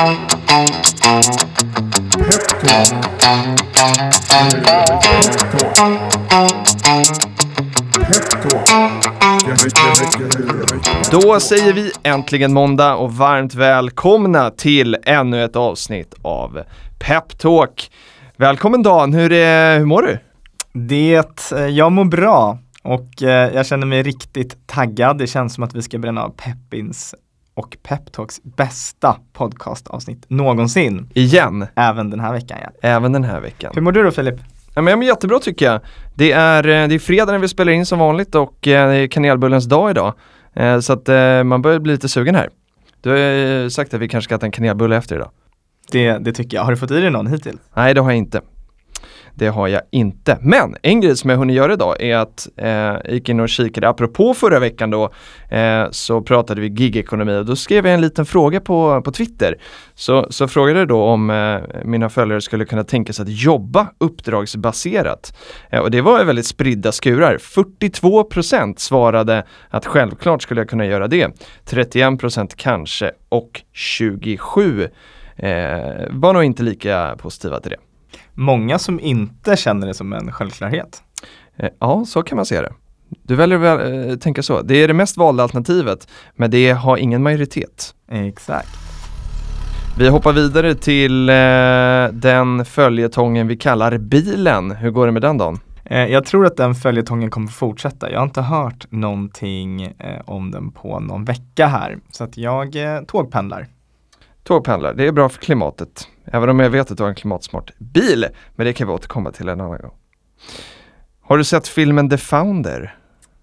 Då säger vi äntligen måndag och varmt välkomna till ännu ett avsnitt av Peptalk. Välkommen Dan, hur, är, hur mår du? Det, eh, jag mår bra och eh, jag känner mig riktigt taggad. Det känns som att vi ska bränna av Peppins och Peptalks bästa podcastavsnitt någonsin. Igen. Även den här veckan ja. Även den här veckan. Hur mår du då Filip? Ja, men jättebra tycker jag. Det är, eh, det är fredag när vi spelar in som vanligt och det är kanelbullens dag idag. Så att man börjar bli lite sugen här. Du har sagt att vi kanske ska äta en kanelbulle efter idag. Det, det tycker jag. Har du fått i dig någon hittills? Nej, det har jag inte. Det har jag inte. Men en grej som jag hunnit göra idag är att eh, jag gick in och kikade, apropå förra veckan då, eh, så pratade vi gigekonomi och då skrev jag en liten fråga på, på Twitter. Så, så frågade jag då om eh, mina följare skulle kunna tänka sig att jobba uppdragsbaserat. Eh, och det var väldigt spridda skurar. 42% svarade att självklart skulle jag kunna göra det. 31% kanske och 27% eh, var nog inte lika positiva till det. Många som inte känner det som en självklarhet. Eh, ja, så kan man se det. Du väljer att äh, tänka så. Det är det mest valda alternativet, men det har ingen majoritet. Exakt. Vi hoppar vidare till äh, den följetongen vi kallar bilen. Hur går det med den dagen? Jag tror att den följetongen kommer fortsätta. Jag har inte hört någonting om den på någon vecka här. Så att jag tågpendlar. Tågpendlar, det är bra för klimatet. Även om jag vet att du har en klimatsmart bil. Men det kan vi återkomma till en annan gång. Har du sett filmen The Founder?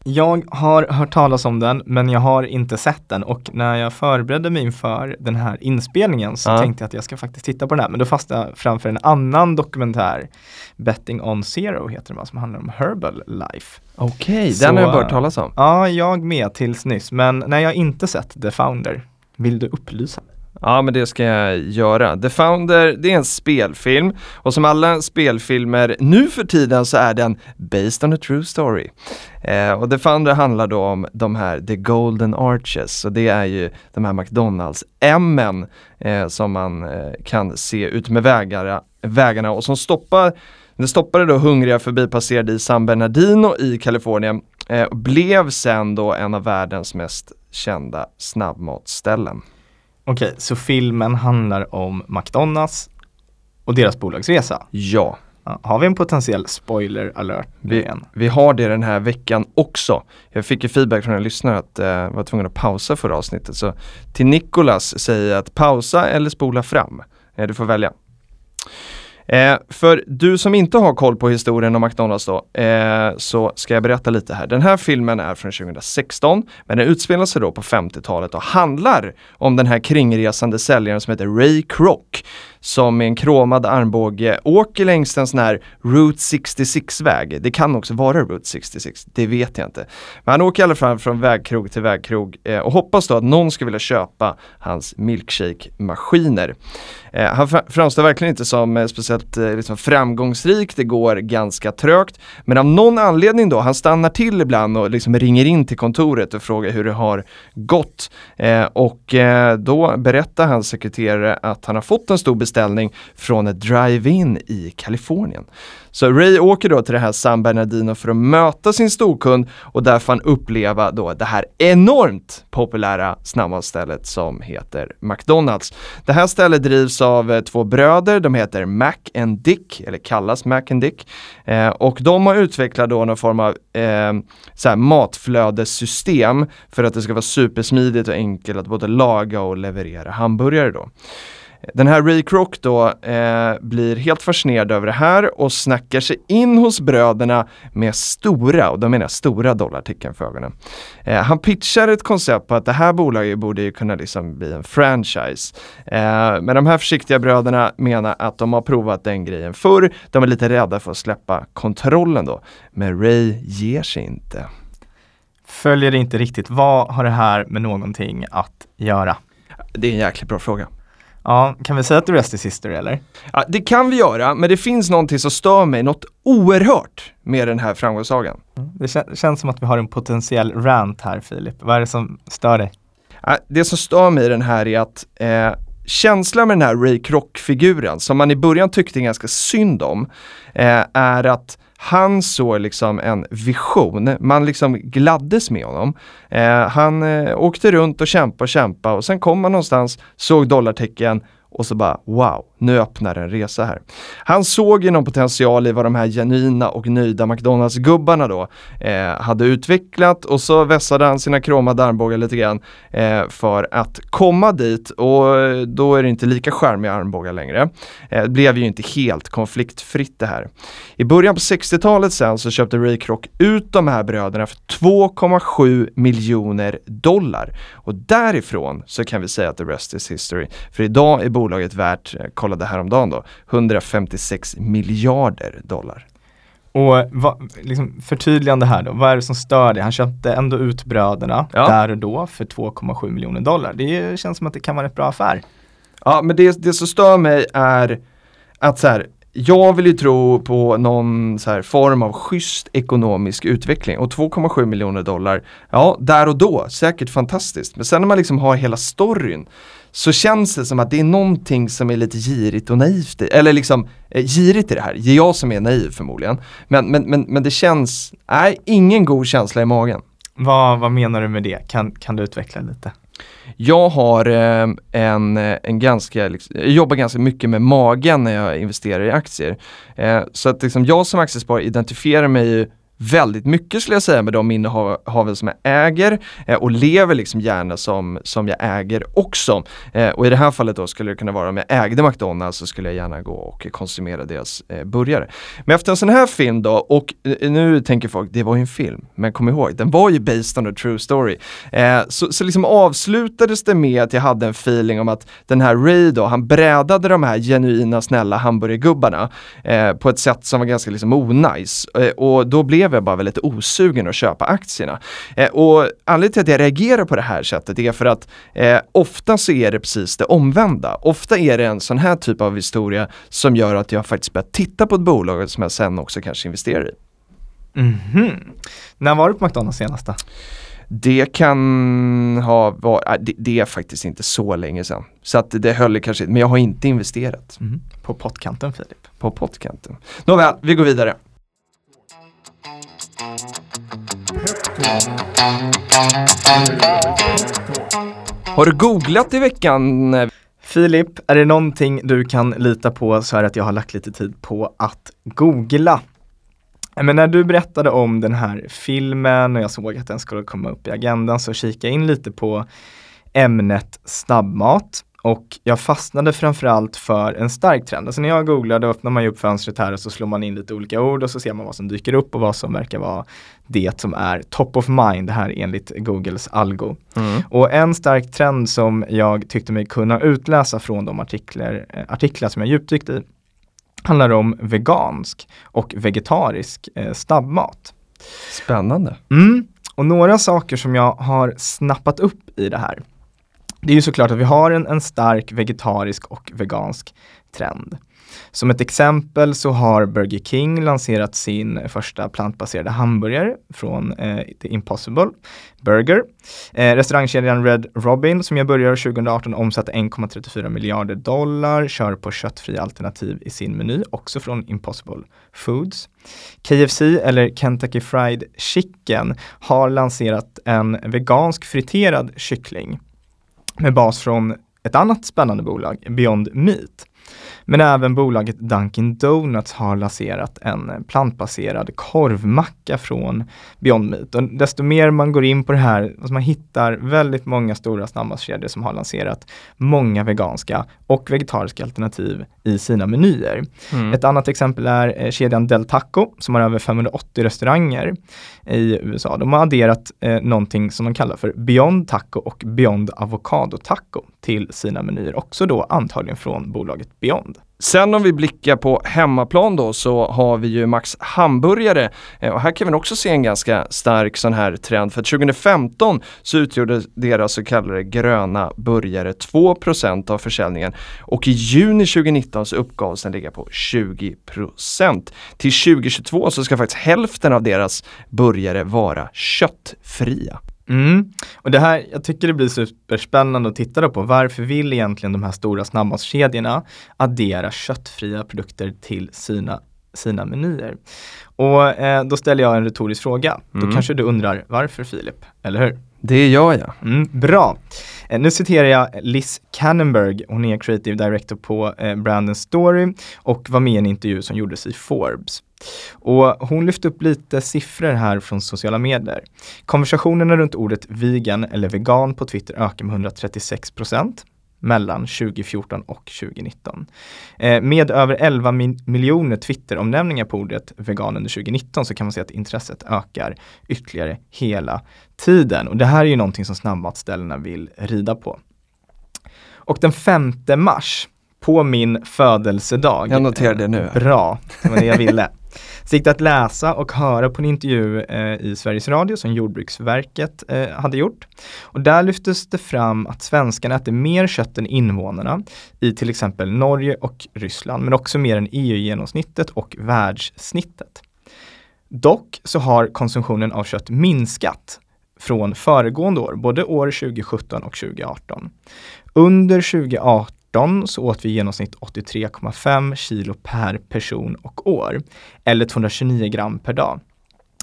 Jag har hört talas om den men jag har inte sett den och när jag förberedde mig inför den här inspelningen så ja. tänkte jag att jag ska faktiskt titta på den här men då fastnade jag framför en annan dokumentär Betting on Zero heter den som handlar om Herbal Life. Okej, okay, den har jag hört talas om. Ja, jag med tills nyss men när jag inte sett The Founder. Vill du upplysa mig? Ja men det ska jag göra. The Founder, det är en spelfilm och som alla spelfilmer nu för tiden så är den based on a true story. Eh, och The Founder handlar då om de här The Golden Arches och det är ju de här McDonalds M eh, som man eh, kan se ut med vägarna, vägarna och som stoppar det stoppade då hungriga förbipasserade i San Bernardino i Kalifornien eh, och blev sen då en av världens mest kända snabbmatsställen. Okej, så filmen handlar om McDonalds och deras bolagsresa? Ja. har vi en potentiell spoiler alert vi? Vi har det den här veckan också. Jag fick ju feedback från en lyssnare att jag eh, var tvungen att pausa förra avsnittet. Så till Nikolas säger jag att pausa eller spola fram. Eh, du får välja. Eh, för du som inte har koll på historien om McDonalds då, eh, så ska jag berätta lite här. Den här filmen är från 2016, men den utspelar sig då på 50-talet och handlar om den här kringresande säljaren som heter Ray Kroc som med en kromad armbåge åker längs en sån här Route 66-väg. Det kan också vara Route 66, det vet jag inte. Men han åker i alla fall från vägkrog till vägkrog eh, och hoppas då att någon ska vilja köpa hans milkshake-maskiner. Eh, han framstår verkligen inte som eh, speciellt eh, liksom framgångsrik, det går ganska trögt. Men av någon anledning då, han stannar till ibland och liksom ringer in till kontoret och frågar hur det har gått. Eh, och eh, då berättar hans sekreterare att han har fått en stor beställning från ett drive-in i Kalifornien. Så Ray åker då till det här San Bernardino för att möta sin storkund och där får han uppleva då det här enormt populära snabbmatsstället som heter McDonalds. Det här stället drivs av eh, två bröder, de heter Mac and Dick, eller kallas Mac and Dick. Eh, och de har utvecklat då någon form av eh, så matflödessystem för att det ska vara supersmidigt och enkelt att både laga och leverera hamburgare då. Den här Ray Kroc då eh, blir helt fascinerad över det här och snackar sig in hos bröderna med stora, och då menar jag stora dollartecken för ögonen. Eh, han pitchar ett koncept på att det här bolaget borde ju kunna liksom bli en franchise. Eh, men de här försiktiga bröderna menar att de har provat den grejen förr. De är lite rädda för att släppa kontrollen då. Men Ray ger sig inte. Följer inte riktigt, vad har det här med någonting att göra? Det är en jäkligt bra fråga. Ja, kan vi säga att the rest is history eller? Ja, det kan vi göra, men det finns någonting som stör mig något oerhört med den här framgångssagan. Mm. Det kän känns som att vi har en potentiell rant här Filip. Vad är det som stör dig? Ja, det som stör mig i den här är att eh, känslan med den här Ray Kroc-figuren, som man i början tyckte ganska synd om, eh, är att han såg liksom en vision, man liksom gladdes med honom. Eh, han eh, åkte runt och kämpade och kämpade och sen kom man någonstans, såg dollartecken och så bara wow, nu öppnar en resa här. Han såg ju någon potential i vad de här genuina och nöjda McDonalds-gubbarna då eh, hade utvecklat och så vässade han sina kromade armbågar lite grann eh, för att komma dit och eh, då är det inte lika charmiga armbågar längre. Eh, det blev ju inte helt konfliktfritt det här. I början på 60-talet sen så köpte Ray Kroc ut de här bröderna för 2,7 miljoner dollar och därifrån så kan vi säga att the rest is history. För idag är bolaget värt eh, kollade häromdagen då, 156 miljarder dollar. Och vad, liksom förtydligande här då, vad är det som stör dig? Han köpte ändå ut bröderna ja. där och då för 2,7 miljoner dollar. Det känns som att det kan vara en bra affär. Ja, men det, det som stör mig är att så här, jag vill ju tro på någon form av schysst ekonomisk utveckling och 2,7 miljoner dollar, ja där och då, säkert fantastiskt. Men sen när man liksom har hela storyn så känns det som att det är någonting som är lite girigt och naivt, eller liksom eh, girigt i det här. Det är jag som är naiv förmodligen. Men, men, men, men det känns, nej, ingen god känsla i magen. Vad, vad menar du med det? Kan, kan du utveckla lite? Jag har eh, en, en ganska, liksom, jag jobbar ganska mycket med magen när jag investerar i aktier. Eh, så att liksom, jag som aktiesparare identifierar mig väldigt mycket skulle jag säga med de innehaven som jag äger eh, och lever liksom gärna som, som jag äger också. Eh, och i det här fallet då skulle det kunna vara om jag ägde McDonalds så skulle jag gärna gå och konsumera deras eh, burgare. Men efter en sån här film då, och eh, nu tänker folk det var ju en film, men kom ihåg den var ju based on a true story. Eh, så, så liksom avslutades det med att jag hade en feeling om att den här Ray då, han brädade de här genuina snälla hamburgergubbarna eh, på ett sätt som var ganska liksom onajs. Eh, och då blev blev jag bara väldigt osugen att köpa aktierna. Eh, och anledningen till att jag reagerar på det här sättet är för att eh, ofta så är det precis det omvända. Ofta är det en sån här typ av historia som gör att jag faktiskt börjar titta på ett bolag som jag sen också kanske investerar i. Mm -hmm. När var du på McDonalds senast då? Det kan ha varit, äh, det, det, är faktiskt inte så länge sedan. Så att det höll kanske men jag har inte investerat. Mm. På pottkanten Filip? På pottkanten. Nåväl, vi går vidare. Har du googlat i veckan? Eh? Filip, är det någonting du kan lita på så är det att jag har lagt lite tid på att googla. Men när du berättade om den här filmen och jag såg att den skulle komma upp i agendan så kikade jag in lite på ämnet snabbmat. Och jag fastnade framförallt för en stark trend. Alltså när jag googlade öppnar man ju upp fönstret här och så slår man in lite olika ord och så ser man vad som dyker upp och vad som verkar vara det som är top of mind här enligt Googles algo. Mm. Och en stark trend som jag tyckte mig kunna utläsa från de artiklar, eh, artiklar som jag djupdykt i handlar om vegansk och vegetarisk eh, snabbmat. Spännande. Mm. Och några saker som jag har snappat upp i det här det är ju såklart att vi har en, en stark vegetarisk och vegansk trend. Som ett exempel så har Burger King lanserat sin första plantbaserade hamburgare från eh, The Impossible Burger. Eh, restaurangkedjan Red Robin som jag började 2018 omsatte 1,34 miljarder dollar, kör på köttfria alternativ i sin meny, också från Impossible Foods. KFC eller Kentucky Fried Chicken har lanserat en vegansk friterad kyckling med bas från ett annat spännande bolag, Beyond Meat. Men även bolaget Dunkin Donuts har lanserat en plantbaserad korvmacka från Beyond Meat. Och desto mer man går in på det här, alltså man hittar väldigt många stora snabbmatskedjor som har lanserat många veganska och vegetariska alternativ i sina menyer. Mm. Ett annat exempel är eh, kedjan Del Taco som har över 580 restauranger i USA. De har adderat eh, någonting som de kallar för Beyond Taco och Beyond Avocado Taco till sina menyer, också då antagligen från bolaget Beyond. Sen om vi blickar på hemmaplan då så har vi ju Max Hamburgare eh, och här kan vi också se en ganska stark sån här trend för 2015 så utgjorde deras så kallade gröna burgare 2% av försäljningen och i juni 2019 så uppgavs den ligga på 20% Till 2022 så ska faktiskt hälften av deras burgare vara köttfria. Mm. Och det här, jag tycker det blir superspännande att titta på. Varför vill egentligen de här stora snabbmatskedjorna addera köttfria produkter till sina sina menyer. Och eh, då ställer jag en retorisk fråga. Mm. Då kanske du undrar varför Filip, eller hur? Det gör jag. Mm, bra. Eh, nu citerar jag Liz Cannenberg, hon är creative director på eh, Brandon Story och var med i en intervju som gjordes i Forbes. Och hon lyfte upp lite siffror här från sociala medier. Konversationerna runt ordet vegan eller vegan på Twitter ökar med 136 procent mellan 2014 och 2019. Eh, med över 11 mi miljoner Twitter-omnämningar på ordet vegan under 2019 så kan man se att intresset ökar ytterligare hela tiden. Och det här är ju någonting som snabbmatsställena vill rida på. Och den 5 mars, på min födelsedag. Jag noterar det nu. Bra, det var det jag ville. Så gick det att läsa och höra på en intervju eh, i Sveriges Radio som Jordbruksverket eh, hade gjort. Och där lyftes det fram att svenskarna äter mer kött än invånarna i till exempel Norge och Ryssland, men också mer än EU-genomsnittet och världssnittet. Dock så har konsumtionen av kött minskat från föregående år, både år 2017 och 2018. Under 2018 2018 så åt vi i genomsnitt 83,5 kilo per person och år, eller 229 gram per dag.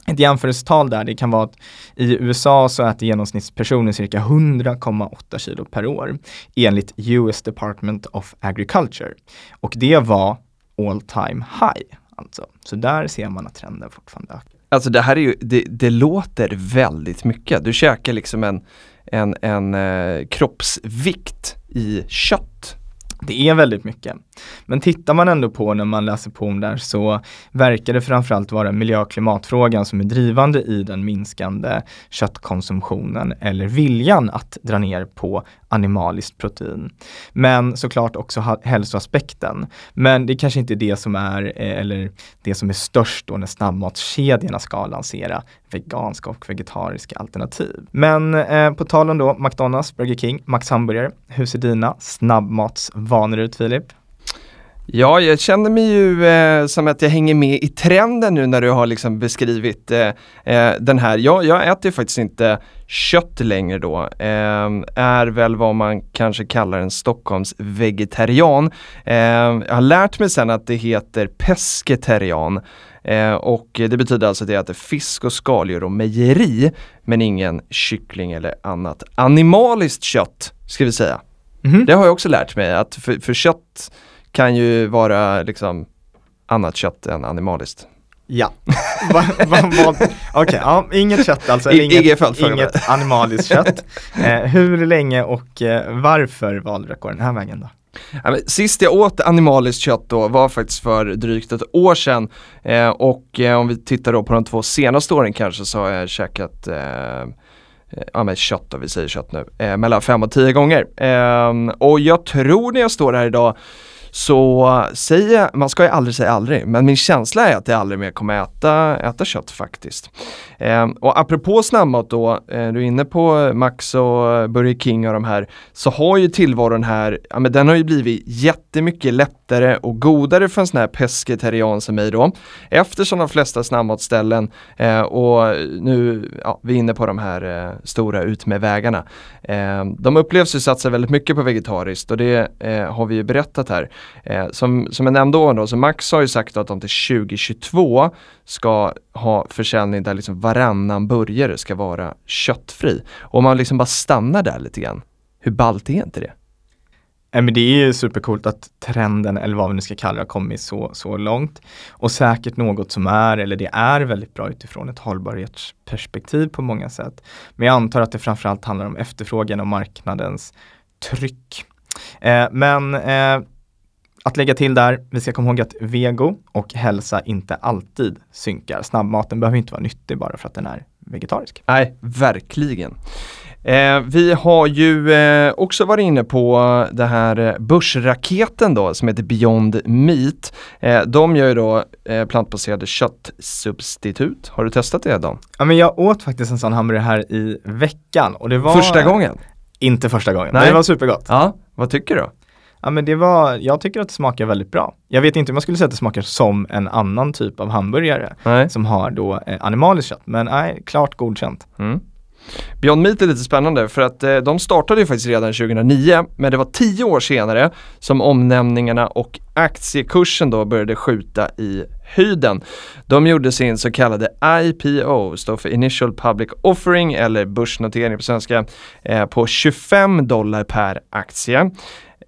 Ett jämförelsetal där, det kan vara att i USA så äter genomsnittspersonen cirka 100,8 kilo per år enligt US Department of Agriculture. Och det var all time high. Alltså. Så där ser man att trenden fortfarande ökar. Alltså det här är ju, det, det låter väldigt mycket. Du käkar liksom en, en, en eh, kroppsvikt i kött. Det är väldigt mycket. Men tittar man ändå på när man läser på om det här så verkar det framförallt vara miljö och klimatfrågan som är drivande i den minskande köttkonsumtionen eller viljan att dra ner på animaliskt protein. Men såklart också hälsoaspekten. Men det kanske inte är det som är, eh, eller det som är störst då när snabbmatskedjorna ska lansera veganska och vegetariska alternativ. Men eh, på tal om då McDonalds, Burger King, Max Hamburgare, hur ser dina snabbmatsvanor ut Filip? Ja, jag känner mig ju eh, som att jag hänger med i trenden nu när du har liksom beskrivit eh, eh, den här. Jag, jag äter ju faktiskt inte kött längre då. Eh, är väl vad man kanske kallar en Stockholms vegetarian. Eh, jag har lärt mig sen att det heter pescetarian. Eh, och det betyder alltså att jag äter fisk och skaldjur och mejeri men ingen kyckling eller annat animaliskt kött ska vi säga. Mm -hmm. Det har jag också lärt mig att för, för kött kan ju vara liksom annat kött än animaliskt. Ja, okej, okay, ja, inget kött alltså, I, inget, inget animaliskt kött. Eh, hur länge och eh, varför valde du att gå den här vägen då? Ja, sist jag åt animaliskt kött då var faktiskt för drygt ett år sedan eh, och eh, om vi tittar då på de två senaste åren kanske så har jag käkat eh, ja men kött då, vi säger kött nu, eh, mellan fem och tio gånger. Eh, och jag tror när jag står här idag så eh, säger, man ska ju aldrig säga aldrig, men min känsla är att jag aldrig mer kommer äta, äta kött faktiskt. Eh, och apropå snabbmat då, eh, du är inne på Max och Burger King och de här, så har ju tillvaron här, ja men den har ju blivit jättemycket lättare och godare för en sån här pescetarian som mig då. Eftersom de flesta snabbmatsställen eh, och nu, ja, vi är inne på de här eh, stora ut med vägarna. Eh, de upplevs ju satsa väldigt mycket på vegetariskt och det eh, har vi ju berättat här. Eh, som, som jag nämnde då, så Max har ju sagt att de till 2022 ska ha försäljning där liksom varannan burgare ska vara köttfri. Och om man liksom bara stannar där lite grann, hur ballt är inte det? Eh, men det är ju supercoolt att trenden, eller vad vi nu ska kalla det, har kommit så, så långt. Och säkert något som är, eller det är väldigt bra utifrån ett hållbarhetsperspektiv på många sätt. Men jag antar att det framförallt handlar om efterfrågan och marknadens tryck. Eh, men eh, att lägga till där, vi ska komma ihåg att vego och hälsa inte alltid synkar. Snabbmaten behöver inte vara nyttig bara för att den är vegetarisk. Nej, verkligen. Eh, vi har ju eh, också varit inne på det här eh, börsraketen då som heter Beyond Meat. Eh, de gör ju då eh, plantbaserade köttsubstitut. Har du testat det då? Ja men jag åt faktiskt en sån hamburgare här i veckan och det var Första gången? Inte första gången, Nej. men det var supergott. Ja, vad tycker du? Ja men det var, jag tycker att det smakar väldigt bra. Jag vet inte om jag skulle säga att det smakar som en annan typ av hamburgare nej. som har då eh, animaliskt kött, men nej, klart godkänt. Mm. Beyond Meat är lite spännande för att eh, de startade ju faktiskt redan 2009 men det var tio år senare som omnämningarna och aktiekursen då började skjuta i höjden. De gjorde sin så kallade IPO, står för Initial Public Offering eller börsnotering på svenska, eh, på 25 dollar per aktie.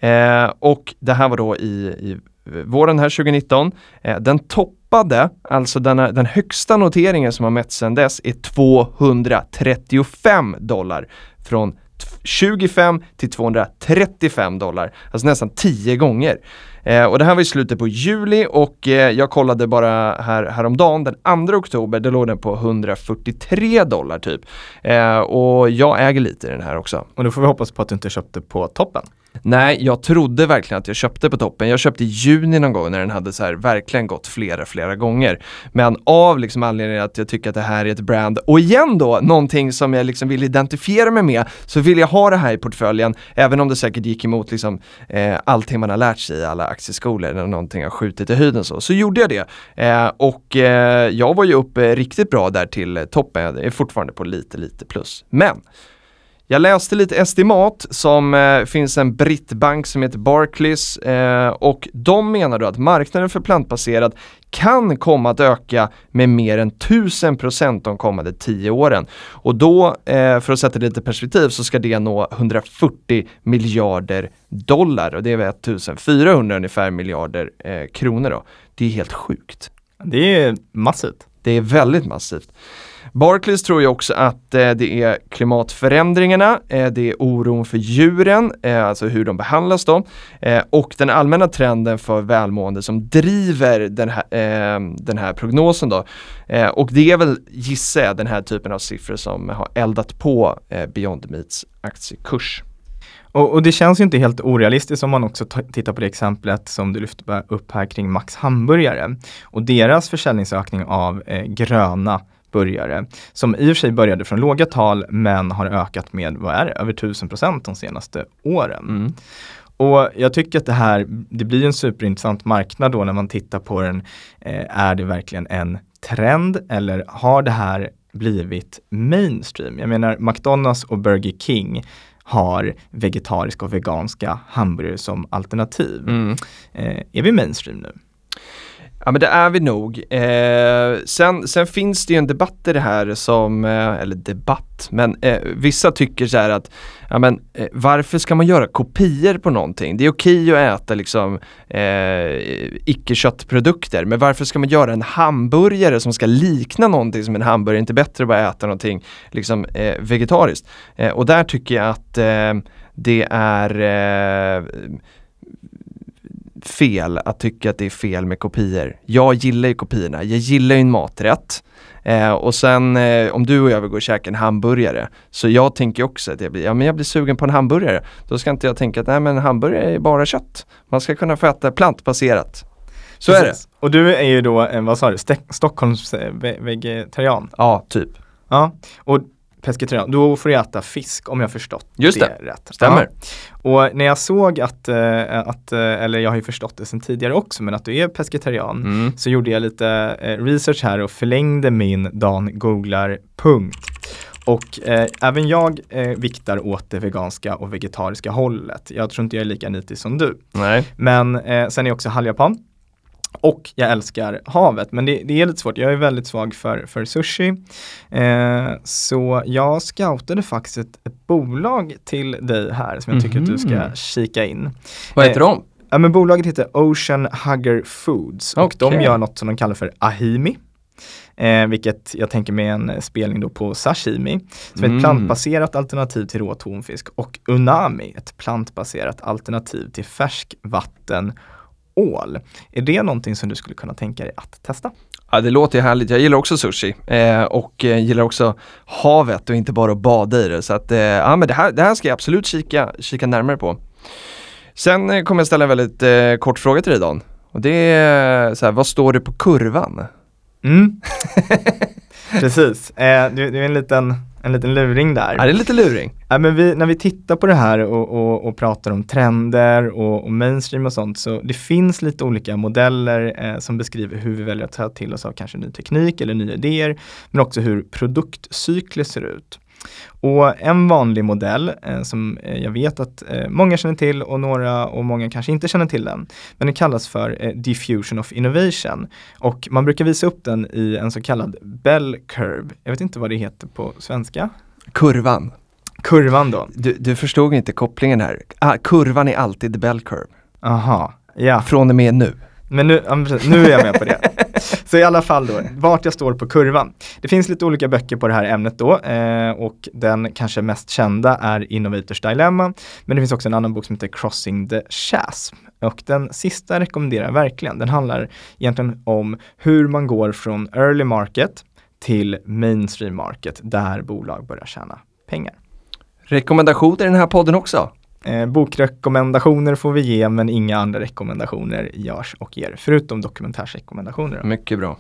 Eh, och det här var då i, i våren här 2019. Eh, den toppade, alltså den, den högsta noteringen som har mätts sedan dess är 235 dollar från 25 till 235 dollar, alltså nästan 10 gånger. Eh, och det här var i slutet på juli och eh, jag kollade bara här, häromdagen, den 2 oktober, då låg den på 143 dollar typ. Eh, och jag äger lite i den här också. Och då får vi hoppas på att du inte köpte på toppen. Nej, jag trodde verkligen att jag köpte på toppen. Jag köpte i juni någon gång när den hade så här verkligen gått flera, flera gånger. Men av liksom anledningen att jag tycker att det här är ett brand och igen då någonting som jag liksom vill identifiera mig med så vill jag ha det här i portföljen även om det säkert gick emot liksom eh, allting man har lärt sig i alla aktieskolor när någonting har skjutit i höjden så. Så gjorde jag det. Eh, och eh, jag var ju uppe riktigt bra där till toppen. Jag är fortfarande på lite, lite plus. Men jag läste lite estimat som eh, finns en brittbank som heter Barclays eh, och de menar då att marknaden för plantbaserad kan komma att öka med mer än 1000% de kommande 10 åren. Och då, eh, för att sätta det lite perspektiv, så ska det nå 140 miljarder dollar och det är 1400 ungefär miljarder eh, kronor då. Det är helt sjukt. Det är massivt. Det är väldigt massivt. Barclays tror ju också att eh, det är klimatförändringarna, eh, det är oron för djuren, eh, alltså hur de behandlas då, eh, och den allmänna trenden för välmående som driver den här, eh, den här prognosen då. Eh, och det är väl, gissar jag, den här typen av siffror som har eldat på eh, Beyond Meats aktiekurs. Och, och, det känns ju inte helt orealistiskt om man också tittar på det exemplet som du lyfte upp här kring Max Hamburgare och deras försäljningsökning av eh, gröna burgare som i och för sig började från låga tal men har ökat med, vad är det, över 1000 procent de senaste åren. Mm. Och jag tycker att det här, det blir en superintressant marknad då när man tittar på den. Eh, är det verkligen en trend eller har det här blivit mainstream? Jag menar McDonalds och Burger King har vegetariska och veganska hamburgare som alternativ. Mm. Eh, är vi mainstream nu? Ja men det är vi nog. Eh, sen, sen finns det ju en debatt i det här som, eh, eller debatt, men eh, vissa tycker så här att ja, men, eh, varför ska man göra kopior på någonting? Det är okej att äta liksom eh, icke-köttprodukter men varför ska man göra en hamburgare som ska likna någonting som en hamburgare? Inte bättre att bara äta någonting liksom, eh, vegetariskt. Eh, och där tycker jag att eh, det är eh, fel att tycka att det är fel med kopior. Jag gillar ju kopiorna, jag gillar ju en maträtt. Eh, och sen eh, om du och jag vill gå och käka en hamburgare, så jag tänker också att jag blir, ja, men jag blir sugen på en hamburgare. Då ska inte jag tänka att nej men en hamburgare är bara kött. Man ska kunna få äta plantbaserat. Så Precis. är det. Och du är ju då, vad sa du, Stockholms eh, vegetarian? Ja, typ. Ja, och pescetarian, då får du äta fisk om jag förstått Just det, det rätt. Stämmer. Ja. Och när jag såg att, äh, att äh, eller jag har ju förstått det sedan tidigare också, men att du är pescetarian, mm. så gjorde jag lite äh, research här och förlängde min Dan googlar punkt. Och eh, även jag eh, viktar åt det veganska och vegetariska hållet. Jag tror inte jag är lika nitig som du. Nej. Men eh, sen är jag också halvjapan. Och jag älskar havet, men det, det, är lite svårt. Jag är väldigt svag för, för sushi. Eh, så jag scoutade faktiskt ett, ett, bolag till dig här som jag tycker mm att du ska mhm. kika in. Vad heter eh, de? Ja, men bolaget heter Ocean Hugger Foods och okay. de gör något som de kallar för ahimi. Eh, vilket jag tänker med en spelning då på sashimi, som är ett mm. plantbaserat alternativ till rå tonfisk och unami, ett plantbaserat alternativ till färskvatten ål. Är det någonting som du skulle kunna tänka dig att testa? Ja det låter ju härligt. Jag gillar också sushi eh, och eh, gillar också havet och inte bara att bada i det. Så att, eh, ja men det här, det här ska jag absolut kika, kika närmare på. Sen eh, kommer jag ställa en väldigt eh, kort fråga till dig Dan. Och det är så här, vad står det på kurvan? Mm. Precis, eh, det, det är en liten en liten luring där. Ja, det är lite luring. Ja, men vi, när vi tittar på det här och, och, och pratar om trender och, och, mainstream och sånt, så det finns lite olika modeller eh, som beskriver hur vi väljer att ta till oss av kanske ny teknik eller nya idéer, men också hur produktcykler ser ut. Och en vanlig modell eh, som eh, jag vet att eh, många känner till och några och många kanske inte känner till den. Men den kallas för eh, diffusion of innovation. Och man brukar visa upp den i en så kallad bell curve. Jag vet inte vad det heter på svenska. Kurvan. Kurvan då. Du, du förstod inte kopplingen här. Ah, kurvan är alltid bell curve. Aha, ja. Från och med nu. Men nu, nu är jag med på det. Så i alla fall då, vart jag står på kurvan. Det finns lite olika böcker på det här ämnet då eh, och den kanske mest kända är Innovators Dilemma. Men det finns också en annan bok som heter Crossing the Chasm. Och den sista rekommenderar jag verkligen. Den handlar egentligen om hur man går från early market till mainstream market där bolag börjar tjäna pengar. Rekommendationer i den här podden också. Eh, bokrekommendationer får vi ge men inga andra rekommendationer görs och ger förutom dokumentärsrekommendationer. Mycket bra.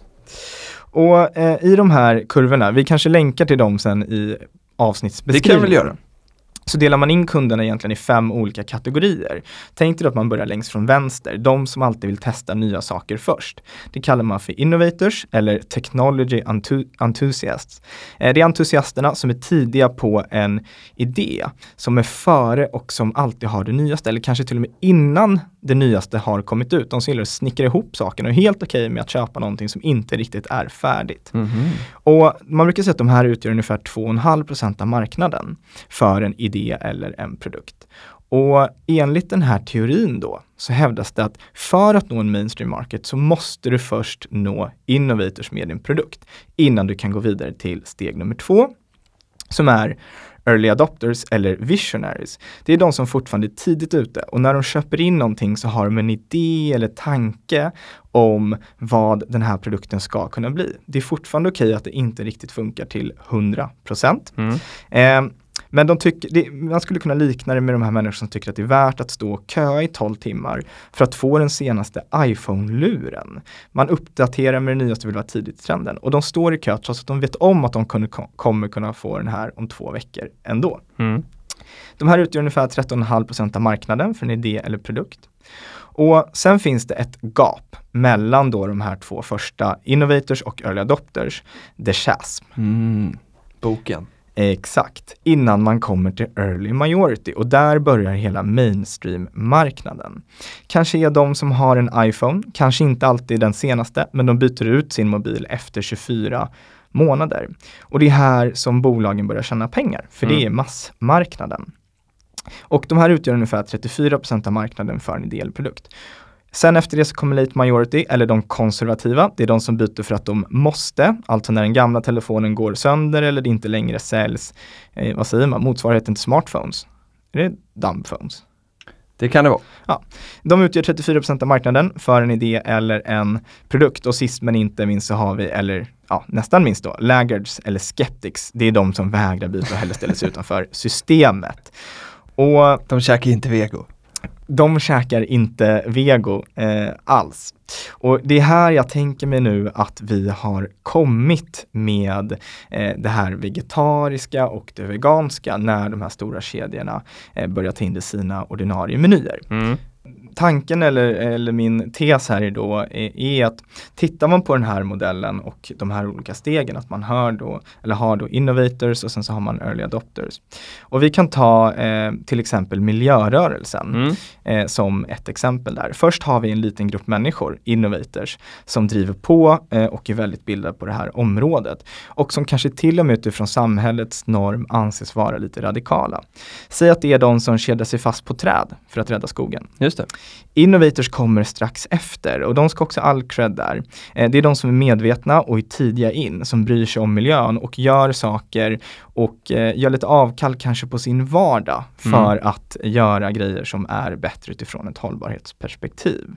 Och eh, i de här kurvorna, vi kanske länkar till dem sen i avsnittsbeskrivningen. Det kan vi väl göra så delar man in kunderna egentligen i fem olika kategorier. Tänk dig att man börjar längst från vänster, de som alltid vill testa nya saker först. Det kallar man för innovators eller technology enthusiasts. Eh, det är entusiasterna som är tidiga på en idé, som är före och som alltid har det nyaste, eller kanske till och med innan det nyaste har kommit ut. De som gillar att snickra ihop sakerna och är helt okej okay med att köpa någonting som inte riktigt är färdigt. Mm -hmm. Och man brukar säga att de här utgör ungefär 2,5% av marknaden för en idé eller en produkt. Och enligt den här teorin då så hävdas det att för att nå en mainstream market så måste du först nå innovators med din produkt innan du kan gå vidare till steg nummer två som är early adopters eller visionaries. Det är de som fortfarande är tidigt ute och när de köper in någonting så har de en idé eller tanke om vad den här produkten ska kunna bli. Det är fortfarande okej okay att det inte riktigt funkar till 100 procent. Mm. Eh, men de tycker, det, man skulle kunna likna det med de här människorna som tycker att det är värt att stå och köa i 12 timmar för att få den senaste iPhone-luren. Man uppdaterar med det nyaste vill vara tidigt trenden. Och de står i kö trots att de vet om att de kunde, kommer kunna få den här om två veckor ändå. Mm. De här utgör ungefär 13,5% av marknaden för en idé eller produkt. Och sen finns det ett gap mellan då de här två första innovators och early adopters, the chasm. Mm. Boken. Exakt, innan man kommer till early majority och där börjar hela mainstream-marknaden. Kanske är de som har en iPhone, kanske inte alltid den senaste, men de byter ut sin mobil efter 24 månader. Och det är här som bolagen börjar tjäna pengar, för mm. det är massmarknaden. Och de här utgör ungefär 34% av marknaden för en ideell produkt. Sen efter det så kommer late majority, eller de konservativa. Det är de som byter för att de måste, alltså när den gamla telefonen går sönder eller det inte längre säljs, eh, vad säger man, motsvarigheten till smartphones. Är det dumbphones? Det kan det vara. Ja. De utgör 34% av marknaden för en idé eller en produkt och sist men inte minst så har vi, eller ja, nästan minst då, laggards eller skeptics. Det är de som vägrar byta och hellre ställer sig utanför systemet. Och de käkar inte vego de käkar inte vego eh, alls. Och det är här jag tänker mig nu att vi har kommit med eh, det här vegetariska och det veganska när de här stora kedjorna eh, börjar ta in det i sina ordinarie menyer. Mm tanken eller, eller min tes här är då är, är, att tittar man på den här modellen och de här olika stegen, att man hör då, eller har då innovators och sen så har man early adopters. Och vi kan ta eh, till exempel miljörörelsen mm. eh, som ett exempel där. Först har vi en liten grupp människor, innovators, som driver på eh, och är väldigt bildade på det här området och som kanske till och med utifrån samhällets norm anses vara lite radikala. Säg att det är de som kedjar sig fast på träd för att rädda skogen. Just det. Innovators kommer strax efter och de ska också all cred där. Eh, det är de som är medvetna och är tidiga in, som bryr sig om miljön och gör saker och eh, gör lite avkall kanske på sin vardag för mm. att göra grejer som är bättre utifrån ett hållbarhetsperspektiv.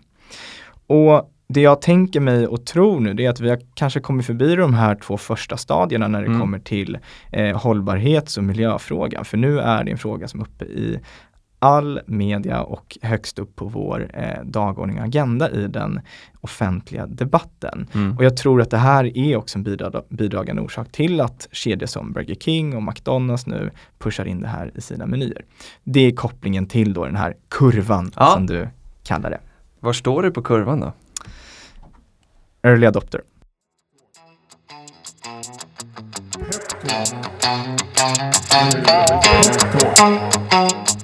Och det jag tänker mig och tror nu det är att vi har kanske kommit förbi de här två första stadierna när det mm. kommer till eh, hållbarhets och miljöfrågan. För nu är det en fråga som är uppe i all media och högst upp på vår eh, dagordning och agenda i den offentliga debatten. Mm. Och jag tror att det här är också en bidrag, bidragande orsak till att kedjor som Burger King och McDonalds nu pushar in det här i sina menyer. Det är kopplingen till då den här kurvan ja. som du kallar det. Var står du på kurvan då? Early adopter.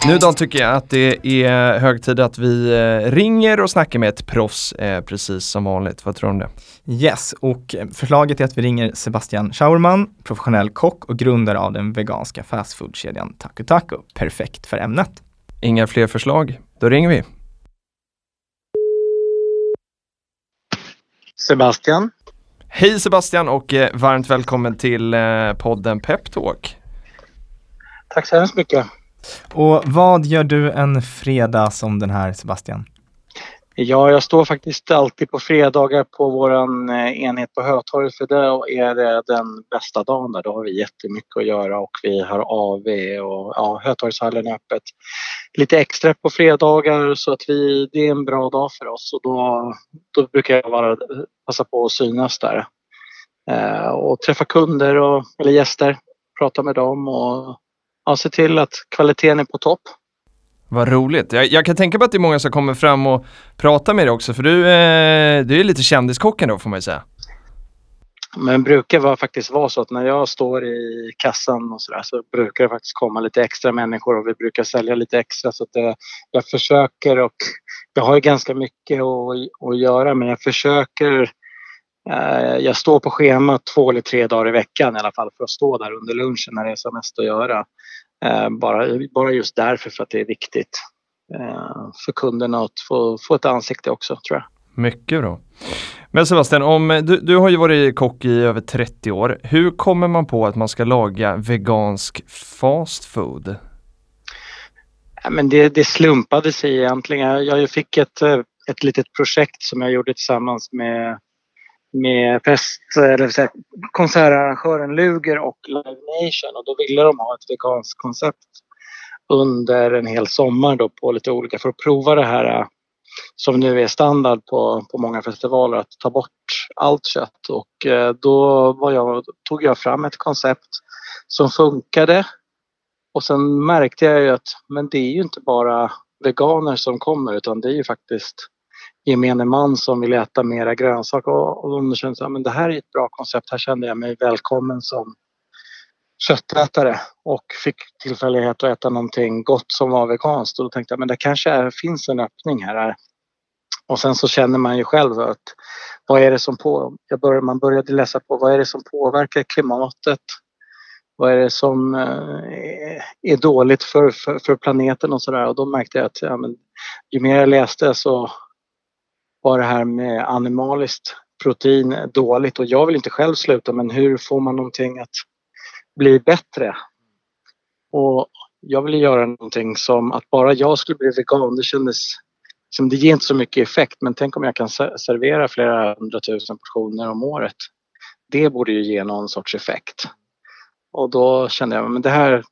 Nu då tycker jag att det är hög tid att vi eh, ringer och snackar med ett proffs eh, precis som vanligt. Vad tror du om det? Yes, och förslaget är att vi ringer Sebastian Schauerman, professionell kock och grundare av den veganska fastfoodkedjan Taku Taku. Perfekt för ämnet. Inga fler förslag? Då ringer vi. Sebastian. Hej Sebastian och eh, varmt välkommen till eh, podden Peptalk. Tack så hemskt mycket. Och vad gör du en fredag som den här Sebastian? Ja, jag står faktiskt alltid på fredagar på våran eh, enhet på Hötorget för då är det den bästa dagen där. Då har vi jättemycket att göra och vi har AV och ja, Hötorgshallen är öppet. Lite extra på fredagar så att vi, det är en bra dag för oss och då, då brukar jag vara, passa på att synas där. Eh, och träffa kunder och, eller gäster, prata med dem och ja, se till att kvaliteten är på topp. Vad roligt. Jag, jag, kan tänka mig att det är många som kommer fram och pratar med dig också för du, eh, du är lite kändiskocken då får man ju säga. Men brukar vara, faktiskt vara så att när jag står i kassan och sådär så brukar det faktiskt komma lite extra människor och vi brukar sälja lite extra så att det, jag försöker och jag har ju ganska mycket att, att göra men jag försöker eh, jag står på schemat två eller tre dagar i veckan i alla fall för att stå där under lunchen när det är som mest att göra. Eh, bara, bara just därför för att det är viktigt eh, för kunderna att få, få ett ansikte också tror jag. Mycket bra. Men Sebastian, om, du, du har ju varit kock i över 30 år. Hur kommer man på att man ska laga vegansk fast food? Ja, men det, det slumpade sig egentligen. Jag fick ett, ett litet projekt som jag gjorde tillsammans med med fest, eller säga, konsertarrangören Luger och Live Nation och då ville de ha ett veganskt koncept under en hel sommar då på lite olika för att prova det här äh, som nu är standard på, på många festivaler att ta bort allt kött. Och äh, då var jag, tog jag fram ett koncept som funkade. Och sen märkte jag ju att men det är ju inte bara veganer som kommer utan det är ju faktiskt gemene man som vill äta mera grönsaker och, och de kände att det här är ett bra koncept. Här kände jag mig välkommen som köttätare och fick tillfällighet att äta någonting gott som var veganskt och då tänkte jag men det kanske är, finns en öppning här. Och sen så känner man ju själv att vad är det som på, jag började, man började läsa på vad är det som påverkar klimatet? Vad är det som eh, är dåligt för, för, för planeten och sådär och då märkte jag att ja, men, ju mer jag läste så var det här med animaliskt protein dåligt och jag vill inte själv sluta men hur får man någonting att bli bättre? Och jag ville göra någonting som att bara jag skulle bli vegan, det kändes som det ger inte så mycket effekt men tänk om jag kan servera flera hundratusen portioner om året. Det borde ju ge någon sorts effekt. Och då kände jag men det här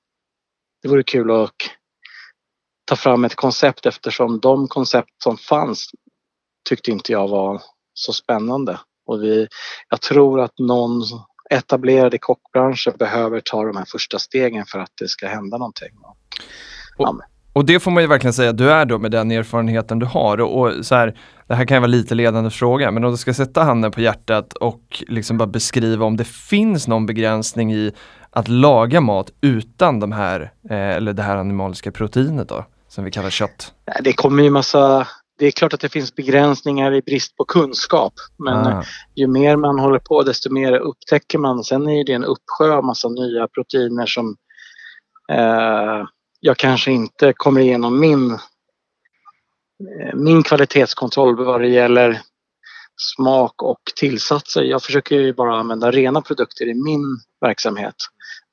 det vore kul att ta fram ett koncept eftersom de koncept som fanns tyckte inte jag var så spännande. Och vi, jag tror att någon etablerad i kockbranschen behöver ta de här första stegen för att det ska hända någonting. Och, och det får man ju verkligen säga att du är då med den erfarenheten du har. Och, och, så här, det här kan ju vara lite ledande fråga, men om du ska sätta handen på hjärtat och liksom bara beskriva om det finns någon begränsning i att laga mat utan de här, eh, eller det här animaliska proteinet då, som vi kallar kött? Det kommer ju massa det är klart att det finns begränsningar i brist på kunskap. Men ah. ju mer man håller på desto mer upptäcker man. Sen är det en uppsjö av massa nya proteiner som eh, jag kanske inte kommer igenom min, eh, min kvalitetskontroll vad det gäller smak och tillsatser. Jag försöker ju bara använda rena produkter i min verksamhet.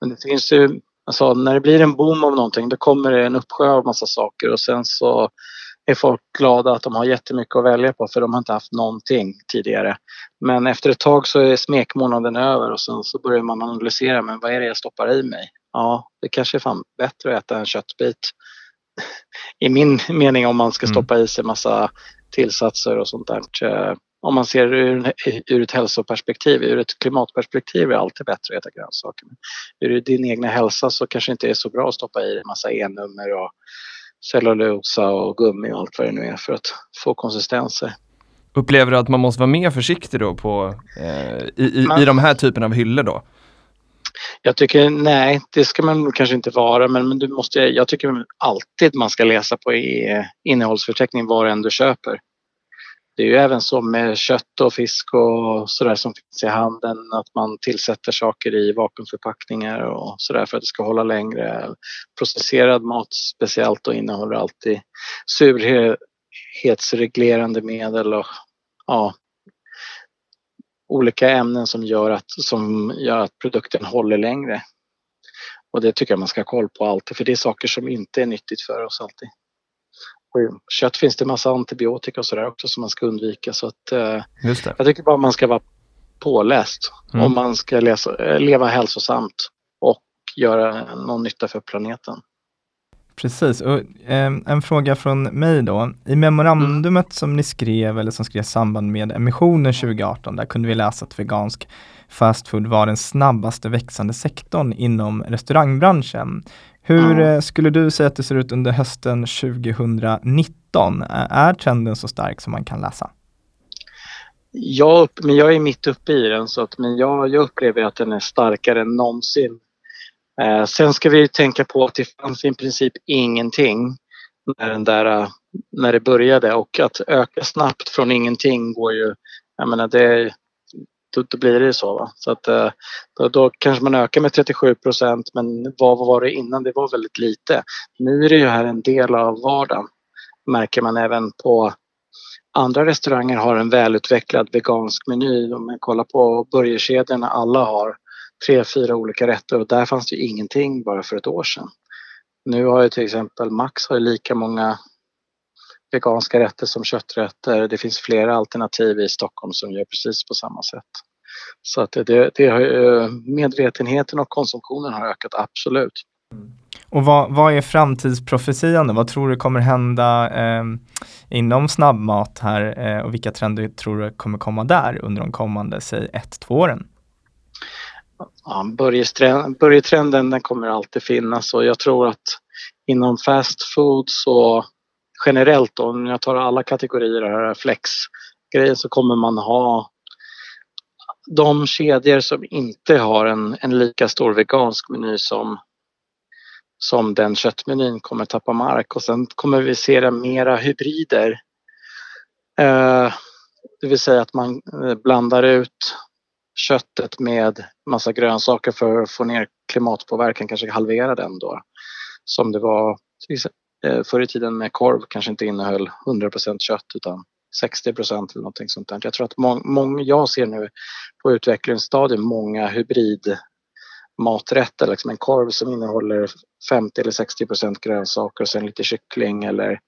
Men det finns ju, alltså när det blir en boom av någonting då kommer det en uppsjö av massa saker och sen så är folk glada att de har jättemycket att välja på för de har inte haft någonting tidigare. Men efter ett tag så är smekmånaden över och sen så börjar man analysera, men vad är det jag stoppar i mig? Ja, det kanske är fan bättre att äta en köttbit i min mening om man ska mm. stoppa i sig massa tillsatser och sånt där. Eh, om man ser ur, ur ett hälsoperspektiv, ur ett klimatperspektiv är det alltid bättre att äta grönsaker. Men ur din egna hälsa så kanske det inte är så bra att stoppa i dig massa E-nummer och cellulosa och gummi och allt vad det nu är för att få konsistenser. Upplever du att man måste vara mer försiktig då på, eh, i, i, man, i de här typerna av hyllor då? Jag tycker nej, det ska man kanske inte vara men, men du måste, jag tycker alltid man ska läsa på innehållsförteckning vad än du köper. Det är ju även så med kött och fisk och sådär som finns i handeln att man tillsätter saker i vakuumförpackningar och sådär för att det ska hålla längre. Processerad mat speciellt och innehåller alltid surhetsreglerande medel och ja, olika ämnen som gör, att, som gör att produkten håller längre. Och det tycker jag man ska ha koll på alltid för det är saker som inte är nyttigt för oss alltid. Kött finns det massa antibiotika och sådär också som man ska undvika så att eh, jag tycker bara man ska vara påläst mm. om man ska läsa, eh, leva hälsosamt och göra någon nytta för planeten. Precis, och eh, en fråga från mig då. I memorandumet mm. som ni skrev eller som skrevs i samband med emissionen 2018, där kunde vi läsa att vegansk fastfood var den snabbaste växande sektorn inom restaurangbranschen. Hur mm. Eh, skulle du säga att det ser ut under hösten 2019? Är trenden så stark som man kan läsa? Ja, men jag är mitt uppe i den så att, men jag, jag upplever att den är starkare än någonsin. Eh, sen ska vi tänka på att det fanns i princip ingenting när, den där, när det började och att öka snabbt från ingenting går ju, jag menar det, då, då blir det så. Va? Så att, eh, då, då, kanske man ökar med 37 procent men vad var det innan? Det var väldigt lite. Nu är det ju här en del av vardagen. märker man även på andra restauranger har en välutvecklad vegansk meny. Om man kollar på burgerkedjorna, alla har tre, fyra olika rätter och där fanns det ingenting bara för ett år sedan. Nu har ju till exempel Max har lika många veganska rätter som kötträtter. Det finns flera alternativ i Stockholm som gör precis på samma sätt. Så att det, det har, medvetenheten och konsumtionen har ökat absolut. Och vad, vad är framtidsprofetian Vad tror du kommer hända eh, inom snabbmat här eh, och vilka trender tror du kommer komma där under de kommande, säg ett, två åren? Ja, börjetrenden den kommer alltid finnas och jag tror att inom fast food så generellt då, om jag tar alla kategorier här, flexgrejer så kommer man ha de kedjor som inte har en, en lika stor vegansk meny som, som den köttmenyn kommer tappa mark och sen kommer vi se mera hybrider. Eh, det vill säga att man eh, blandar ut köttet med massa grönsaker för att få ner klimatpåverkan, kanske halvera den då. Som det var förr i tiden med korv kanske inte innehöll 100% kött utan 60 procent eller någonting sånt där. Jag tror att mång, mång, jag ser nu på utvecklingsstadiet många hybridmaträtter, liksom en korv som innehåller 50 eller 60 procent grönsaker och sen lite kyckling eller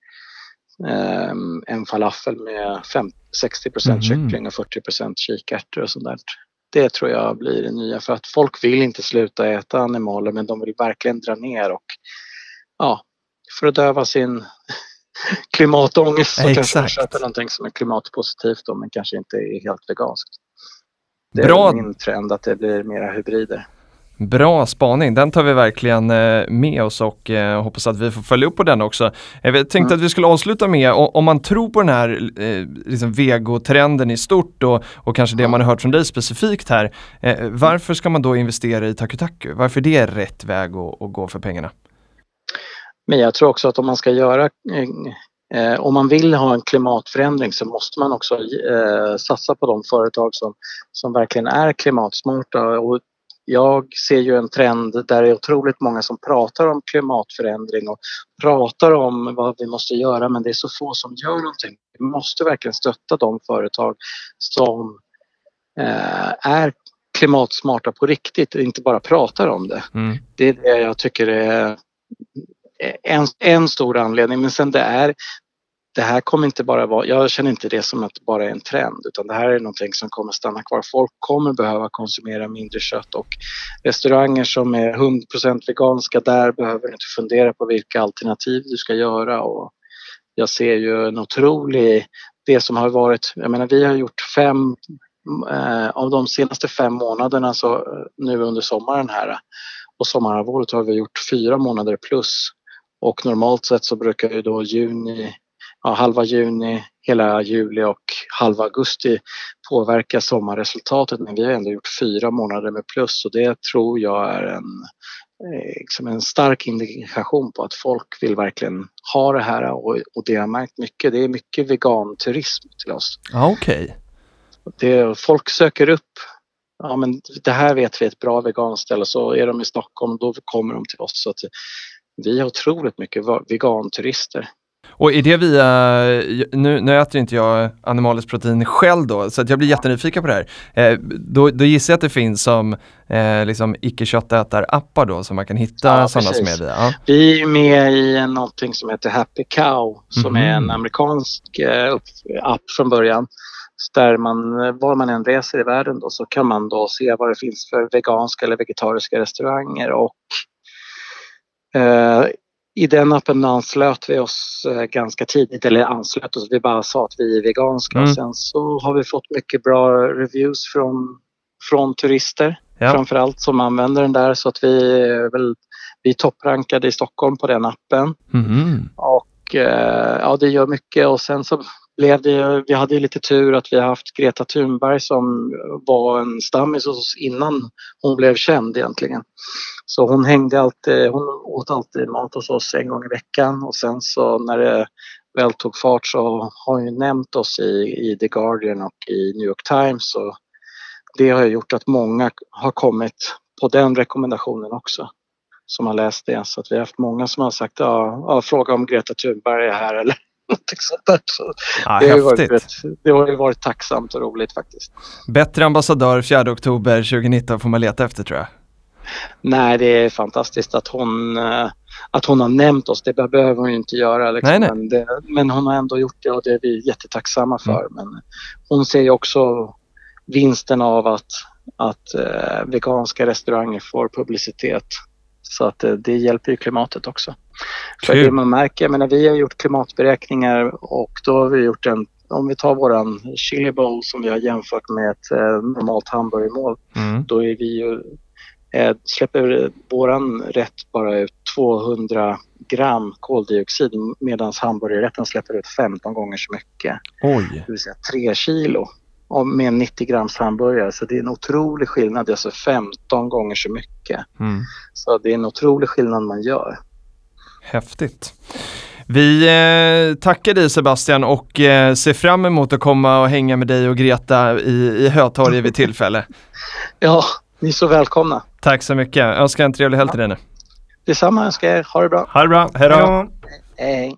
um, en falafel med 50, 60 procent mm. kyckling och 40 procent kikärtor och sånt där. Det tror jag blir det nya för att folk vill inte sluta äta animaler men de vill verkligen dra ner och ja, för att döva sin klimatångest så kanske man köper någonting som är klimatpositivt då, men kanske inte är helt veganskt. Det Bra. är min trend att det blir mera hybrider. Bra spaning, den tar vi verkligen eh, med oss och eh, hoppas att vi får följa upp på den också. Jag tänkte mm. att vi skulle avsluta med, om man tror på den här eh, liksom vegotrenden i stort och, och kanske det man har hört från dig specifikt här. varför ska man då investera i Takutaku? Varför det är rätt väg att, att gå för pengarna? Men jag tror också att om man ska göra Eh, om man vill ha en klimatförändring så måste man också eh, satsa på de företag som, som verkligen är klimatsmarta. Och jag ser ju en trend där det är otroligt många som pratar om klimatförändring och pratar om vad vi måste göra men det är så få som gör någonting. Vi måste verkligen stötta de företag som eh, är klimatsmarta på riktigt och inte bara pratar om det. Mm. Det är det jag tycker är Eh, en, en stor anledning men sen det är det här kommer inte bara vara, jag känner inte det som att det bara är en trend utan det här är någonting som kommer stanna kvar. Folk kommer behöva konsumera mindre kött och restauranger som är 100% veganska där behöver du inte fundera på vilka alternativ du ska göra och jag ser ju en otrolig, det som har varit, jag menar vi har gjort fem eh, av de senaste fem månaderna så eh, nu under sommaren här och sommarhalvåret har vi gjort fyra månader plus och normalt sett så brukar ju då juni ja, halva juni, hela juli och halva augusti påverka sommarresultatet men vi har ändå gjort fyra månader med plus och det tror jag är en, eh, liksom en stark indikation på att folk vill verkligen ha det här och, och det har märkt mycket. Det är mycket veganturism till oss. Ja, Okej. Det, folk söker upp ja men det här vet vi är ett bra veganställe så är de i Stockholm då kommer de till oss. Så att vi har otroligt mycket veganturister. Och är det via, nu, nu äter inte jag animaliskt protein själv då, så jag blir jättenyfiken på det här. Eh, då, då gissar jag att det finns som eh, liksom icke-köttätar-appar då, som man kan hitta ja, sådana som är via. Ja. Vi är med i någonting som heter Happy Cow, som mm. är en amerikansk eh, app från början. Där man, var man än reser i världen då, så kan man då se vad det finns för veganska eller vegetariska restauranger och i den appen anslöt vi oss eh, ganska tidigt, eller anslöt oss, vi bara sa att vi är veganska mm. och sen så har vi fått mycket bra reviews från, från turister ja. framförallt som använder den där så att vi är väl vi är topprankade i Stockholm på den appen. Mm. Och eh, ja, det gör mycket och sen så blev det, vi hade lite tur att vi har haft Greta Thunberg som var en stammis hos oss innan hon blev känd egentligen. Så hon hängde alltid, hon åt alltid mat hos oss en gång i veckan och sen så när det väl tog fart så har hon ju nämnt oss i, i The Guardian och i New York Times och det har gjort att många har kommit på den rekommendationen också som har läst det. Så att vi har haft många som har sagt ja, ja fråga om Greta Thunberg är här eller någonting sånt där. Så ja, det, har varit, det har ju varit tacksamt och roligt faktiskt. Bättre ambassadör 4 oktober 2019 får man leta efter tror jag. Nej, det är fantastiskt att hon, eh, att hon har nämnt oss. Det behöver hon ju inte göra. Liksom. Nej, nej. Men, det, men, hon har ändå gjort det och det är vi jättetacksamma för. Mm. Men hon ser ju också vinsten av att, att eh, veganska restauranger får publicitet. Så att eh, det hjälper ju klimatet också. För det man märker, jag menar, vi har gjort klimatberäkningar och då har vi gjort en om vi tar våran chili bowl som vi har jämfört med ett eh, normalt hamburgermål, mm. då är vi ju eh, släpper våran rätt bara ut 200 gram koldioxid medan hamburgerrätten släpper ut 15 gånger så mycket. Oj. Det vill säga 3 kilo med en 90 grams hamburgare. Så det är en otrolig skillnad, alltså 15 gånger så mycket. Mm. Så det är en otrolig skillnad man gör. Häftigt. Vi eh, tackar dig Sebastian och eh, ser fram emot att komma och hänga med dig och Greta i, i Hötorget vid tillfälle. ja, ni är så välkomna. Tack så mycket. Jag önskar en trevlig helg till dig nu. Detsamma önskar jag er. Ha det bra. Ha det bra. Hej då. Hej.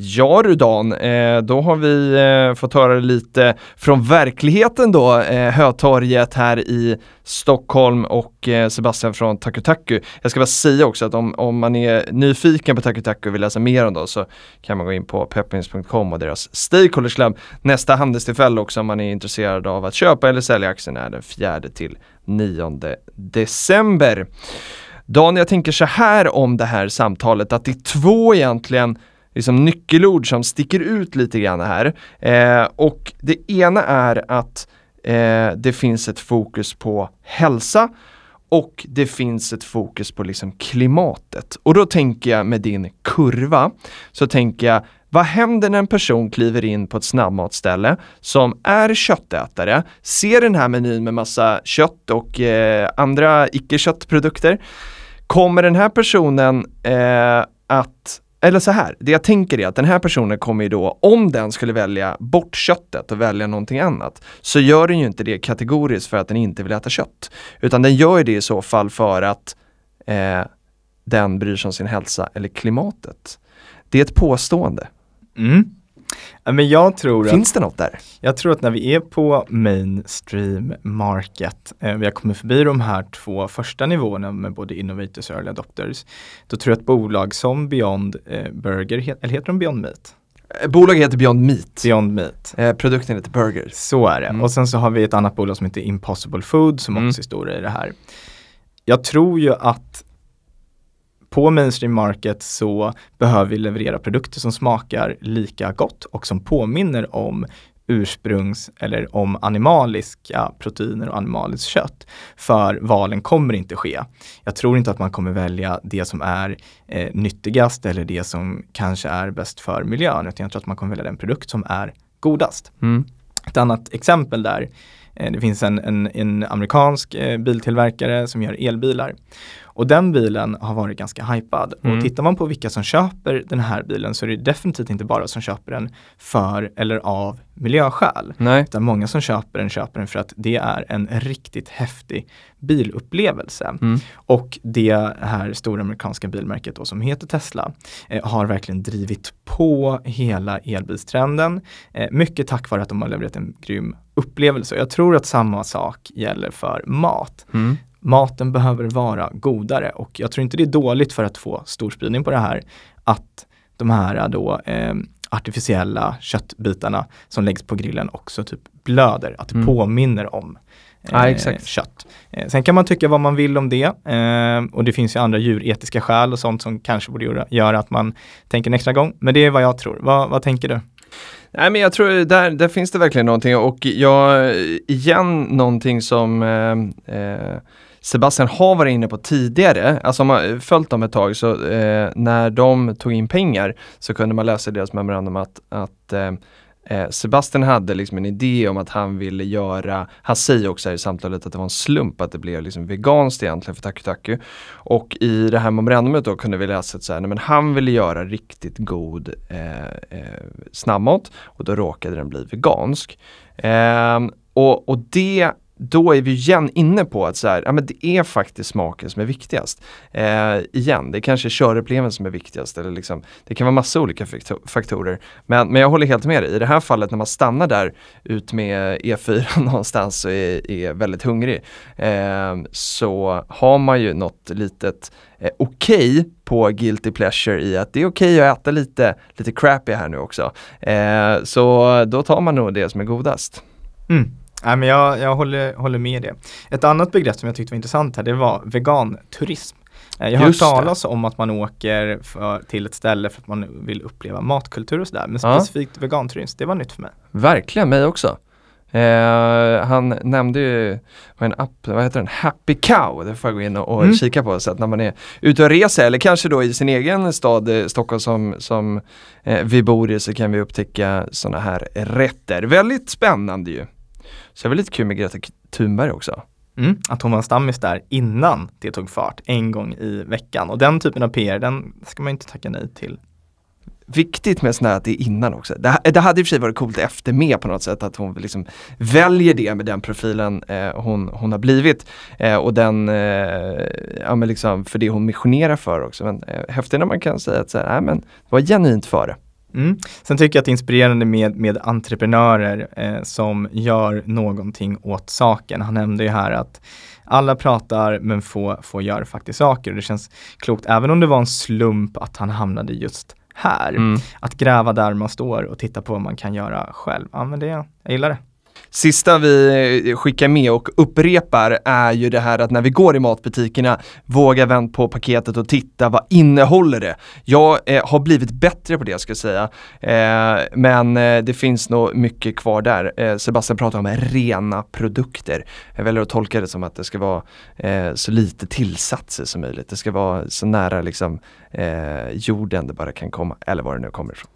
Ja du Dan, eh, då har vi eh, fått höra lite från verkligheten då, eh, Hötorget här i Stockholm och eh, Sebastian från Takutaku. Jag ska bara säga också att om, om man är nyfiken på Takutaku och vill läsa mer om dem så kan man gå in på peppins.com och deras Stakeholders Club. Nästa handelstillfälle också om man är intresserad av att köpa eller sälja aktierna är den 4 till 9 december. Dan, jag tänker så här om det här samtalet att det är två egentligen liksom nyckelord som sticker ut lite grann här. Eh, och det ena är att eh, det finns ett fokus på hälsa och det finns ett fokus på liksom klimatet. Och då tänker jag med din kurva, så tänker jag vad händer när en person kliver in på ett snabbmatsställe som är köttätare, ser den här menyn med massa kött och eh, andra icke-köttprodukter. Kommer den här personen eh, att eller så här, det jag tänker är att den här personen kommer ju då, om den skulle välja bort köttet och välja någonting annat, så gör den ju inte det kategoriskt för att den inte vill äta kött. Utan den gör det i så fall för att eh, den bryr sig om sin hälsa eller klimatet. Det är ett påstående. Mm. Men jag tror Finns att, det något där? Jag tror att när vi är på mainstream market, eh, vi har kommit förbi de här två första nivåerna med både innovators och early adopters, då tror jag att bolag som Beyond eh, Burger, eller heter de Beyond Meat? Eh, bolaget heter Beyond Meat. Beyond Meat. Eh, produkten heter Burgers. Så är det. Mm. Och sen så har vi ett annat bolag som heter Impossible Food som mm. också är stora i det här. Jag tror ju att på mainstream market så behöver vi leverera produkter som smakar lika gott och som påminner om ursprungs eller om animaliska proteiner och animaliskt kött. För valen kommer inte ske. Jag tror inte att man kommer välja det som är eh, nyttigast eller det som kanske är bäst för miljön, utan jag tror att man kommer välja den produkt som är godast. Mm. Ett annat exempel där, eh, det finns en, en, en amerikansk eh, biltillverkare som gör elbilar. Och den bilen har varit ganska hypad. Mm. Och tittar man på vilka som köper den här bilen så är det definitivt inte bara som köper den för eller av miljöskäl. Nej. Utan många som köper den köper den för att det är en riktigt häftig bilupplevelse. Mm. Och det här stora amerikanska bilmärket då, som heter Tesla eh, har verkligen drivit på hela elbilstrenden. Eh, mycket tack vare att de har levererat en grym upplevelse. Jag tror att samma sak gäller för mat. Mm. Maten behöver vara godare och jag tror inte det är dåligt för att få stor spridning på det här att de här då eh, artificiella köttbitarna som läggs på grillen också typ blöder, att det Mm. påminner om eh, Ja, exakt. kött. Eh, sen kan man tycka vad man vill om det eh, och det finns ju andra djuretiska skäl och sånt som kanske borde göra, göra att man tänker en extra gång. Men det är vad jag tror. Vad, vad tänker du? Nej men jag tror där, där finns det verkligen någonting och jag, igen någonting som eh, eh, Sebastian har varit inne på tidigare, alltså om man följt dem ett tag så eh, när de tog in pengar så kunde man läsa i deras memorandum att, att eh, eh, Sebastian hade liksom en idé om att han ville göra, han säger också här i samtalet att det var en slump att det blev liksom veganskt egentligen för Taku Taku. Och i det här memorandumet då kunde vi läsa att så här, nej, men han ville göra riktigt god eh, eh, snabbmat och då råkade den bli vegansk. Ehm, och, och det då är vi igen inne på att så här, ja, men det är faktiskt smaken som är viktigast. Eh, igen, det är kanske körupplevelsen som är viktigast. Eller liksom, det kan vara massa olika faktorer. Men, men jag håller helt med dig. I det här fallet när man stannar där ut med E4 någonstans och är, är väldigt hungrig. Eh, så har man ju något litet eh, okej på guilty pleasure i att det är okej att äta lite, lite crappy här nu också. Eh, så då tar man nog det som är godast. Mm. Nej, men jag, jag håller, håller med det. Ett annat begrepp som jag tyckte var intressant här, det var veganturism. Eh, Jag har hört Just det. talas om att man åker för, till ett ställe för att man vill uppleva matkultur och sådär. Men Ja. specifikt veganturism, det var nytt för mig. Verkligen, mig också. Eh, han nämnde ju, en app, vad heter den? Happy Cow, det får jag gå in och, och Mm. kika på. Så att när man är ute och reser eller kanske då i sin egen stad, eh, Stockholm som, som eh, vi bor i så kan vi upptäcka sådana här rätter. Väldigt spännande ju. Så det var lite kul med Greta Thunberg också. Mm. Att hon var en stammis där innan det tog fart, en gång i veckan. Och den typen av PR, den ska man inte tacka nej till. Viktigt med sådana här att det är innan också. Det, det hade i och för sig varit coolt efter med på något sätt att hon liksom väljer det med den profilen eh, hon, hon har blivit. Eh, och den, eh, ja men liksom för det hon missionerar för också. Men eh, häftigt när man kan säga att så här, nej men det var genuint för det. Mm. Sen tycker jag att det är inspirerande med, med entreprenörer eh, som gör någonting åt saken. Han nämnde ju här att alla pratar men få, få gör faktiskt saker och det känns klokt, även om det var en slump att han hamnade just här. Mm. Att gräva där man står och titta på vad man kan göra själv. Ja men det, jag gillar det. Sista vi eh, skickar med och upprepar är ju det här att när vi går i matbutikerna, våga vänd på paketet och titta vad innehåller det? Jag eh, har blivit bättre på det ska jag säga, eh, men eh, det finns nog mycket kvar där. Eh, Sebastian pratar om rena produkter. Jag väljer att tolka det som att det ska vara eh, så lite tillsatser som möjligt. Det ska vara så nära liksom eh, jorden det bara kan komma, eller var det nu kommer ifrån.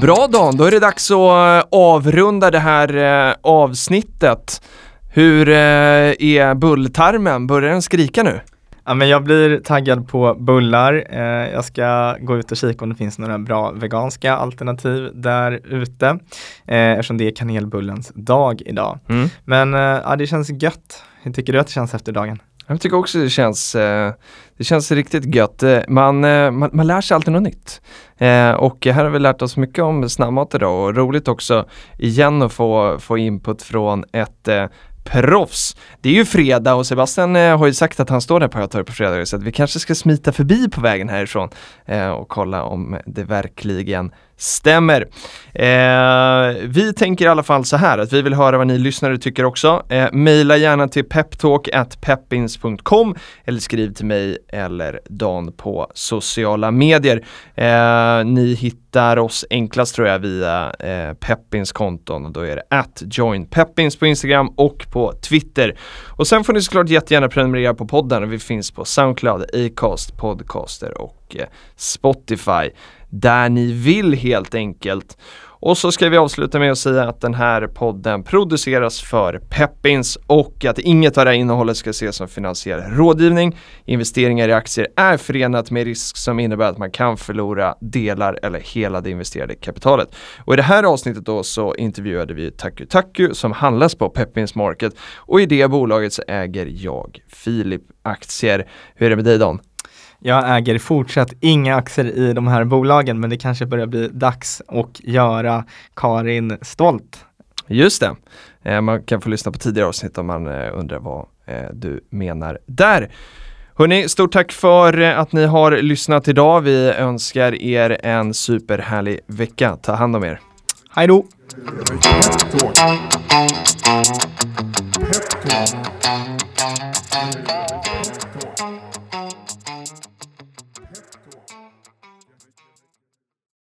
Bra Dan, då är det dags att eh, avrunda det här eh, avsnittet. Hur eh, är bulltarmen? Börjar den skrika nu? Ja, men jag blir taggad på bullar. Eh, jag ska gå ut och kika om det finns några bra veganska alternativ där ute. Eh, eftersom det är kanelbullens dag idag. Men eh, ja, det känns gött. Hur tycker du att det känns efter dagen? Jag tycker också det känns, det känns riktigt gött. Eh, man, eh, man, man lär sig alltid något nytt. Eh, och här har vi lärt oss mycket om snabbmat idag och roligt också igen att få, få input från ett eh, proffs. Det är ju fredag och Sebastian eh, har ju sagt att han står där på Hötorget på fredag så att vi kanske ska smita förbi på vägen härifrån eh, och kolla om det verkligen stämmer. Eh, vi tänker i alla fall så här att vi vill höra vad ni lyssnare tycker också. Eh, maila gärna till peptalk.peppins.com eller skriv till mig eller Dan på sociala medier. Eh, ni hittar oss enklast tror jag via eh, Peppins konton och då är det at joinpeppins på Instagram och på Twitter. Och sen får ni såklart jättegärna prenumerera på podden. Vi finns på Soundcloud, Acast, Podcaster och Eh, Spotify där ni vill helt enkelt. Och så ska vi avsluta med att säga att den här podden produceras för Peppins och att inget av det här innehållet ska ses som finansiell rådgivning. Investeringar i aktier är förenat med risk som innebär att man kan förlora delar eller hela det investerade kapitalet. Och i det här avsnittet då så intervjuade vi Taku Taku som handlas på Peppins Market och i det bolaget så äger jag Filip aktier. Hur är det med dig Dan? Jag äger fortsatt inga aktier i de här bolagen men det kanske börjar bli dags att göra Karin stolt. Just det. Eh, man kan få lyssna på tidigare avsnitt om man eh, undrar vad eh, du menar där. Hörni, stort tack för att ni har lyssnat idag. Vi önskar er en superhärlig vecka. Ta hand om er. Hej då! Pep